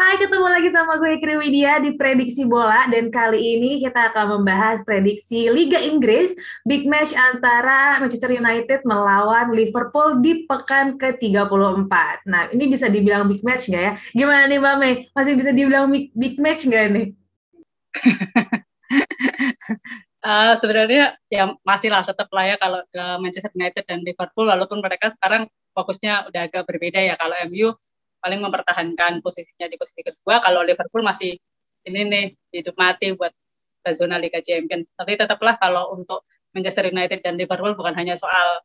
Hai, ketemu lagi sama gue Ikri Widya di Prediksi Bola dan kali ini kita akan membahas prediksi Liga Inggris big match antara Manchester United melawan Liverpool di pekan ke-34. Nah, ini bisa dibilang big match nggak ya? Gimana nih Mbak? Masih bisa dibilang big, match nggak nih? uh, sebenarnya ya masih lah tetap lah ya kalau Manchester United dan Liverpool walaupun mereka sekarang fokusnya udah agak berbeda ya kalau MU paling mempertahankan posisinya di posisi kedua kalau Liverpool masih ini nih hidup mati buat zona Liga Champions tapi tetaplah kalau untuk Manchester United dan Liverpool bukan hanya soal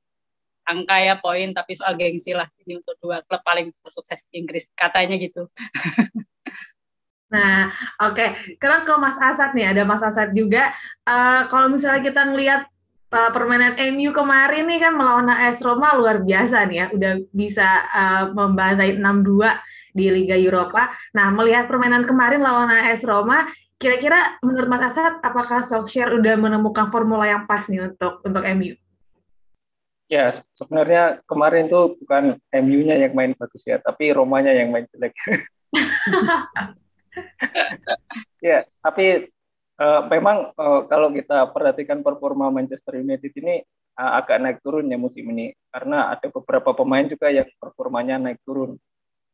angka ya poin tapi soal gengsi lah ini untuk dua klub paling sukses di Inggris katanya gitu Nah, oke. Okay. Sekarang ke Mas Asad nih, ada Mas Asad juga. Uh, kalau misalnya kita ngelihat uh, permainan MU kemarin nih kan melawan AS Roma luar biasa nih ya, udah bisa uh, membantai 6-2 di Liga Eropa. Nah, melihat permainan kemarin lawan AS Roma, kira-kira menurut Mas Asad apakah Solskjaer udah menemukan formula yang pas nih untuk untuk MU? Ya, sebenarnya kemarin tuh bukan MU-nya yang main bagus ya, tapi Romanya yang main jelek. ya, tapi Uh, memang uh, kalau kita perhatikan performa Manchester United ini uh, agak naik turun ya musim ini karena ada beberapa pemain juga yang performanya naik turun.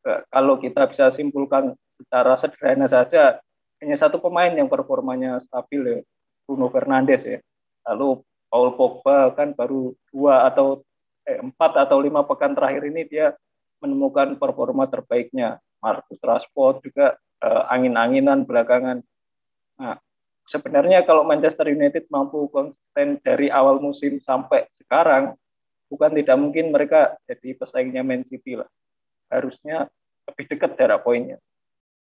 Uh, kalau kita bisa simpulkan secara sederhana saja hanya satu pemain yang performanya stabil ya Bruno Fernandes ya. Lalu Paul Pogba kan baru dua atau eh, empat atau lima pekan terakhir ini dia menemukan performa terbaiknya. Marcus Rashford juga uh, angin-anginan belakangan. Nah, sebenarnya kalau Manchester United mampu konsisten dari awal musim sampai sekarang, bukan tidak mungkin mereka jadi pesaingnya Man City lah. Harusnya lebih dekat jarak poinnya.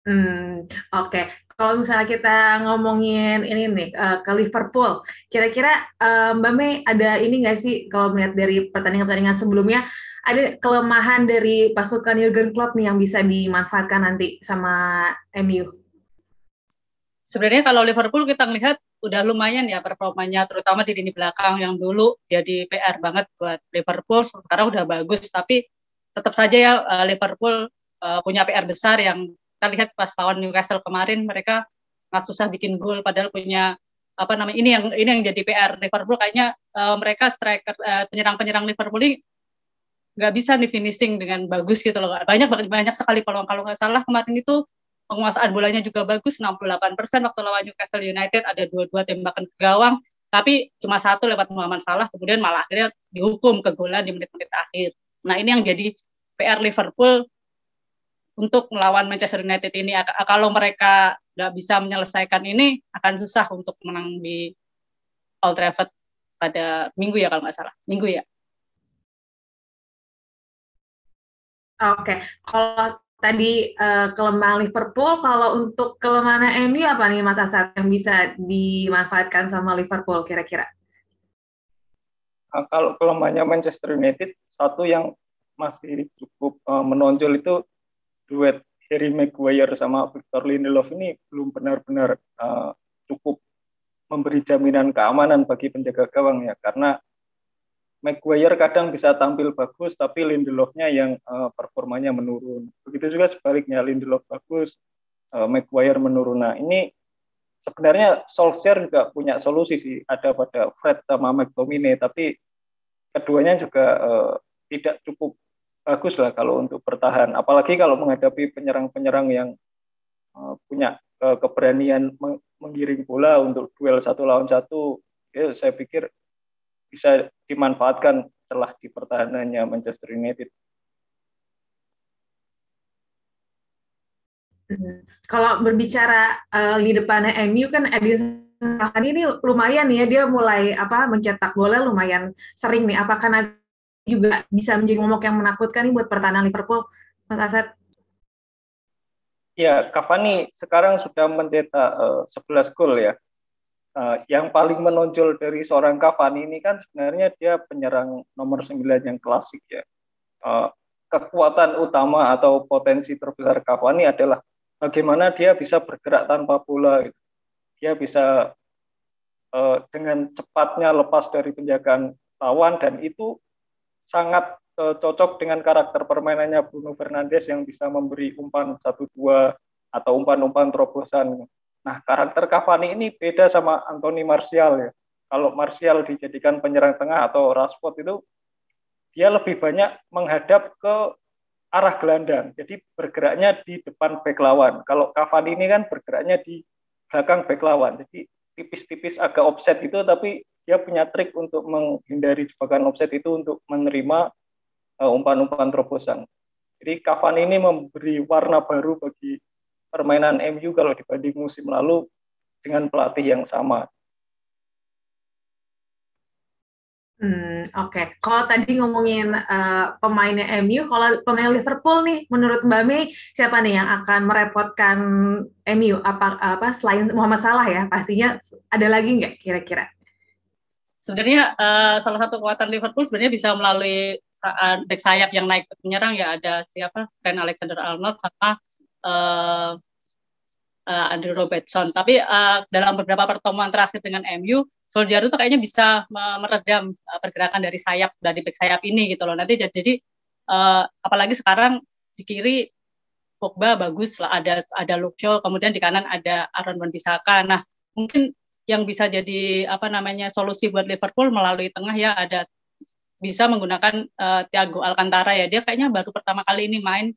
Hmm, oke. Okay. Kalau misalnya kita ngomongin ini nih uh, ke Liverpool, kira-kira uh, Mbak Mei ada ini nggak sih kalau melihat dari pertandingan-pertandingan sebelumnya ada kelemahan dari pasukan Jurgen Klopp nih yang bisa dimanfaatkan nanti sama MU? Sebenarnya kalau Liverpool kita melihat udah lumayan ya performanya terutama di lini belakang yang dulu jadi PR banget buat Liverpool sekarang udah bagus. Tapi tetap saja ya eh, Liverpool uh, punya PR besar yang kita lihat pas lawan Newcastle kemarin mereka sangat susah bikin gol padahal punya apa namanya ini yang ini yang jadi PR Liverpool. Kayaknya uh, mereka striker penyerang-penyerang Liverpool ini nggak bisa nih finishing dengan bagus gitu loh. Banyak banyak sekali peluang. Kalau nggak salah kemarin itu penguasaan bolanya juga bagus 68 persen waktu lawan Newcastle United ada dua-dua tembakan ke gawang. Tapi cuma satu lewat Muhammad Salah kemudian malah akhirnya dihukum ke kegolan di menit-menit akhir. Nah ini yang jadi PR Liverpool untuk melawan Manchester United ini. Kalau mereka nggak bisa menyelesaikan ini akan susah untuk menang di Old Trafford pada minggu ya kalau nggak salah. Minggu ya. Oke, kalau tadi uh, kelemahan Liverpool, kalau untuk kelemahan MU apa nih Mas Asad yang bisa dimanfaatkan sama Liverpool kira-kira? Nah, kalau kelemahannya Manchester United, satu yang masih cukup uh, menonjol itu duet Harry Maguire sama Victor Lindelof ini belum benar-benar uh, cukup memberi jaminan keamanan bagi penjaga gawang ya karena Maguire kadang bisa tampil bagus tapi Lindelofnya yang uh, performanya menurun. Begitu juga sebaliknya Lindelof bagus, uh, Maguire menurun. Nah ini sebenarnya Solskjaer juga punya solusi sih. Ada pada Fred sama McTominay tapi keduanya juga uh, tidak cukup bagus lah kalau untuk bertahan. Apalagi kalau menghadapi penyerang-penyerang yang uh, punya uh, keberanian meng menggiring bola untuk duel satu lawan satu. Ya, saya pikir bisa dimanfaatkan setelah di pertahanannya Manchester United. Kalau berbicara uh, di depannya MU kan Edinson Cavani ini lumayan ya dia mulai apa mencetak bola lumayan sering nih. Apakah nanti juga bisa menjadi momok yang menakutkan nih buat pertahanan Liverpool, Mas Aset? Ya, Cavani sekarang sudah mencetak uh, eh, 11 gol ya uh, yang paling menonjol dari seorang Cavani ini kan sebenarnya dia penyerang nomor 9 yang klasik ya. Uh, kekuatan utama atau potensi terbesar Cavani adalah bagaimana dia bisa bergerak tanpa bola. Gitu. Dia bisa uh, dengan cepatnya lepas dari penjagaan lawan dan itu sangat uh, cocok dengan karakter permainannya Bruno Fernandes yang bisa memberi umpan satu dua atau umpan-umpan terobosan. Nah, karakter Cavani ini beda sama Anthony Martial ya. Kalau Martial dijadikan penyerang tengah atau Rashford itu dia lebih banyak menghadap ke arah gelandang. Jadi bergeraknya di depan back lawan. Kalau Cavani ini kan bergeraknya di belakang back lawan. Jadi tipis-tipis agak offset itu tapi dia punya trik untuk menghindari jebakan offset itu untuk menerima uh, umpan-umpan terobosan. Jadi Cavani ini memberi warna baru bagi permainan MU kalau dibanding musim lalu dengan pelatih yang sama. Hmm, Oke, okay. kalau tadi ngomongin uh, pemainnya MU, kalau pemain Liverpool nih, menurut Mbak Mei siapa nih yang akan merepotkan MU? Apa apa selain Muhammad Salah ya? Pastinya ada lagi nggak kira-kira? Sebenarnya uh, salah satu kekuatan Liverpool sebenarnya bisa melalui saat back sayap yang naik menyerang ya ada siapa? Trent Alexander Arnold sama uh, uh, Andrew Robertson. Tapi uh, dalam beberapa pertemuan terakhir dengan MU Solskjaer itu kayaknya bisa meredam pergerakan dari sayap dari back sayap ini gitu loh. Nanti jadi, uh, apalagi sekarang di kiri Pogba bagus lah ada ada Luke kemudian di kanan ada Aaron Wan-Bissaka. Nah, mungkin yang bisa jadi apa namanya solusi buat Liverpool melalui tengah ya ada bisa menggunakan uh, Thiago Alcantara ya. Dia kayaknya baru pertama kali ini main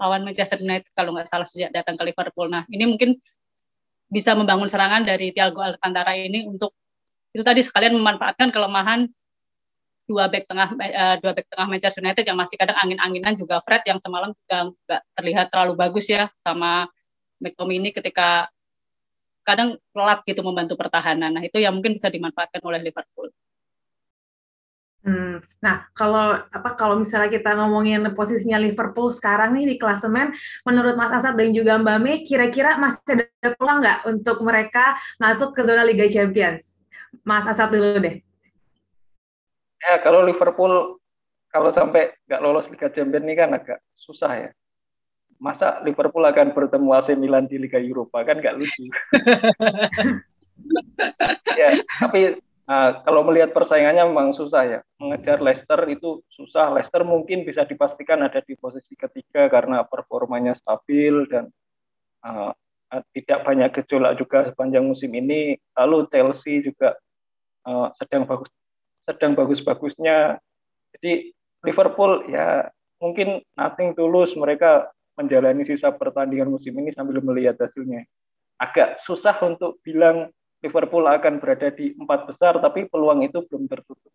lawan Manchester United kalau nggak salah sejak datang ke Liverpool. Nah, ini mungkin bisa membangun serangan dari Thiago Alcantara ini untuk itu tadi sekalian memanfaatkan kelemahan dua back tengah uh, dua back tengah Manchester United yang masih kadang angin-anginan juga Fred yang semalam juga nggak terlihat terlalu bagus ya sama McTominay ketika kadang telat gitu membantu pertahanan. Nah itu yang mungkin bisa dimanfaatkan oleh Liverpool. Hmm. Nah, kalau apa kalau misalnya kita ngomongin posisinya Liverpool sekarang nih di klasemen, menurut Mas Asad dan juga Mbak Mei, kira-kira masih ada peluang nggak untuk mereka masuk ke zona Liga Champions? Mas Asad dulu deh. Ya, kalau Liverpool kalau sampai nggak lolos Liga Champions ini kan agak susah ya. Masa Liverpool akan bertemu AC Milan di Liga Eropa kan nggak lucu. ya, tapi uh, kalau melihat persaingannya memang susah ya. Mengejar Leicester itu susah. Leicester mungkin bisa dipastikan ada di posisi ketiga karena performanya stabil dan uh, tidak banyak gejolak juga sepanjang musim ini. Lalu Chelsea juga uh, sedang bagus sedang bagus-bagusnya. Jadi Liverpool ya mungkin nothing tulus mereka menjalani sisa pertandingan musim ini sambil melihat hasilnya. Agak susah untuk bilang Liverpool akan berada di empat besar, tapi peluang itu belum tertutup.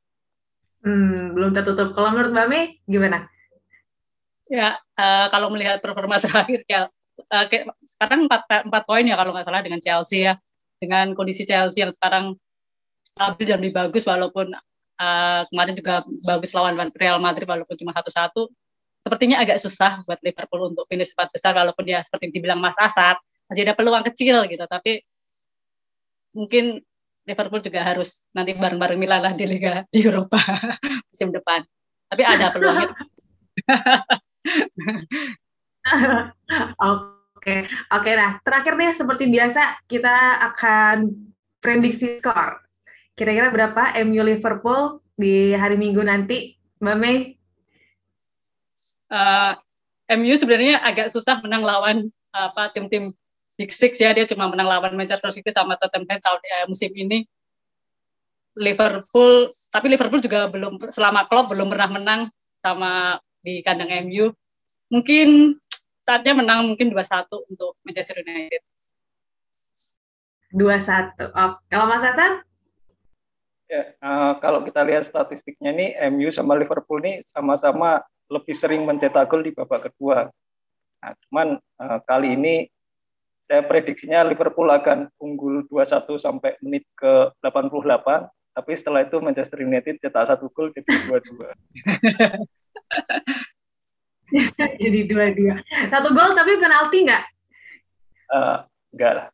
Hmm, belum tertutup. Kalau menurut Mbak Mei, gimana? Ya, uh, kalau melihat performa terakhir uh, sekarang empat empat poin ya kalau nggak salah dengan Chelsea ya dengan kondisi Chelsea yang sekarang stabil dan lebih bagus walaupun uh, kemarin juga bagus lawan Real Madrid walaupun cuma satu-satu sepertinya agak susah buat Liverpool untuk finish empat besar walaupun dia seperti dibilang Mas Asad masih ada peluang kecil gitu tapi mungkin Liverpool juga harus nanti bareng-bareng Milan lah di Liga di Eropa musim depan tapi ada peluangnya Oke, oke. Nah, terakhir nih seperti biasa kita akan prediksi skor. Kira-kira berapa MU Liverpool di hari Minggu nanti, Mbak Mei? Uh, eh, MU sebenarnya agak susah menang lawan apa tim-tim Big Six ya. Dia cuma menang lawan Manchester City sama Tottenham tahun ya, musim ini. Liverpool, tapi Liverpool juga belum selama Klopp belum pernah menang sama di kandang MU. Mungkin saatnya menang mungkin 2-1 untuk Manchester United. 2-1. Oh, kalau Mas Hasan? Ya, uh, kalau kita lihat statistiknya nih, MU sama Liverpool nih sama-sama lebih sering mencetak gol di babak kedua. Nah, cuman uh, kali ini saya prediksinya Liverpool akan unggul 2-1 sampai menit ke 88, tapi setelah itu Manchester United cetak satu gol jadi 2-2. Jadi dua-dua. Satu gol tapi penalti nggak? Uh, enggak lah.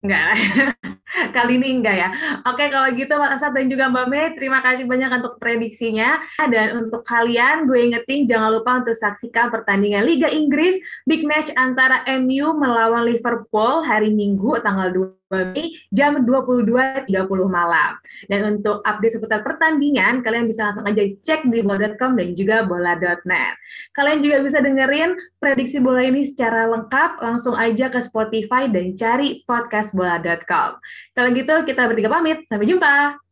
Enggak lah. Kali ini enggak ya. Oke, kalau gitu Mas Asad dan juga Mbak Mei, terima kasih banyak untuk prediksinya. Dan untuk kalian, gue ingetin jangan lupa untuk saksikan pertandingan Liga Inggris, big match antara MU melawan Liverpool hari Minggu tanggal 2 Mei jam 22.30 malam. Dan untuk update seputar pertandingan, kalian bisa langsung aja cek di bola.com dan juga bola.net. Kalian juga bisa dengerin prediksi bola ini secara lengkap, langsung aja ke Spotify dan cari podcast bola.com. Kalau gitu, kita bertiga pamit. Sampai jumpa!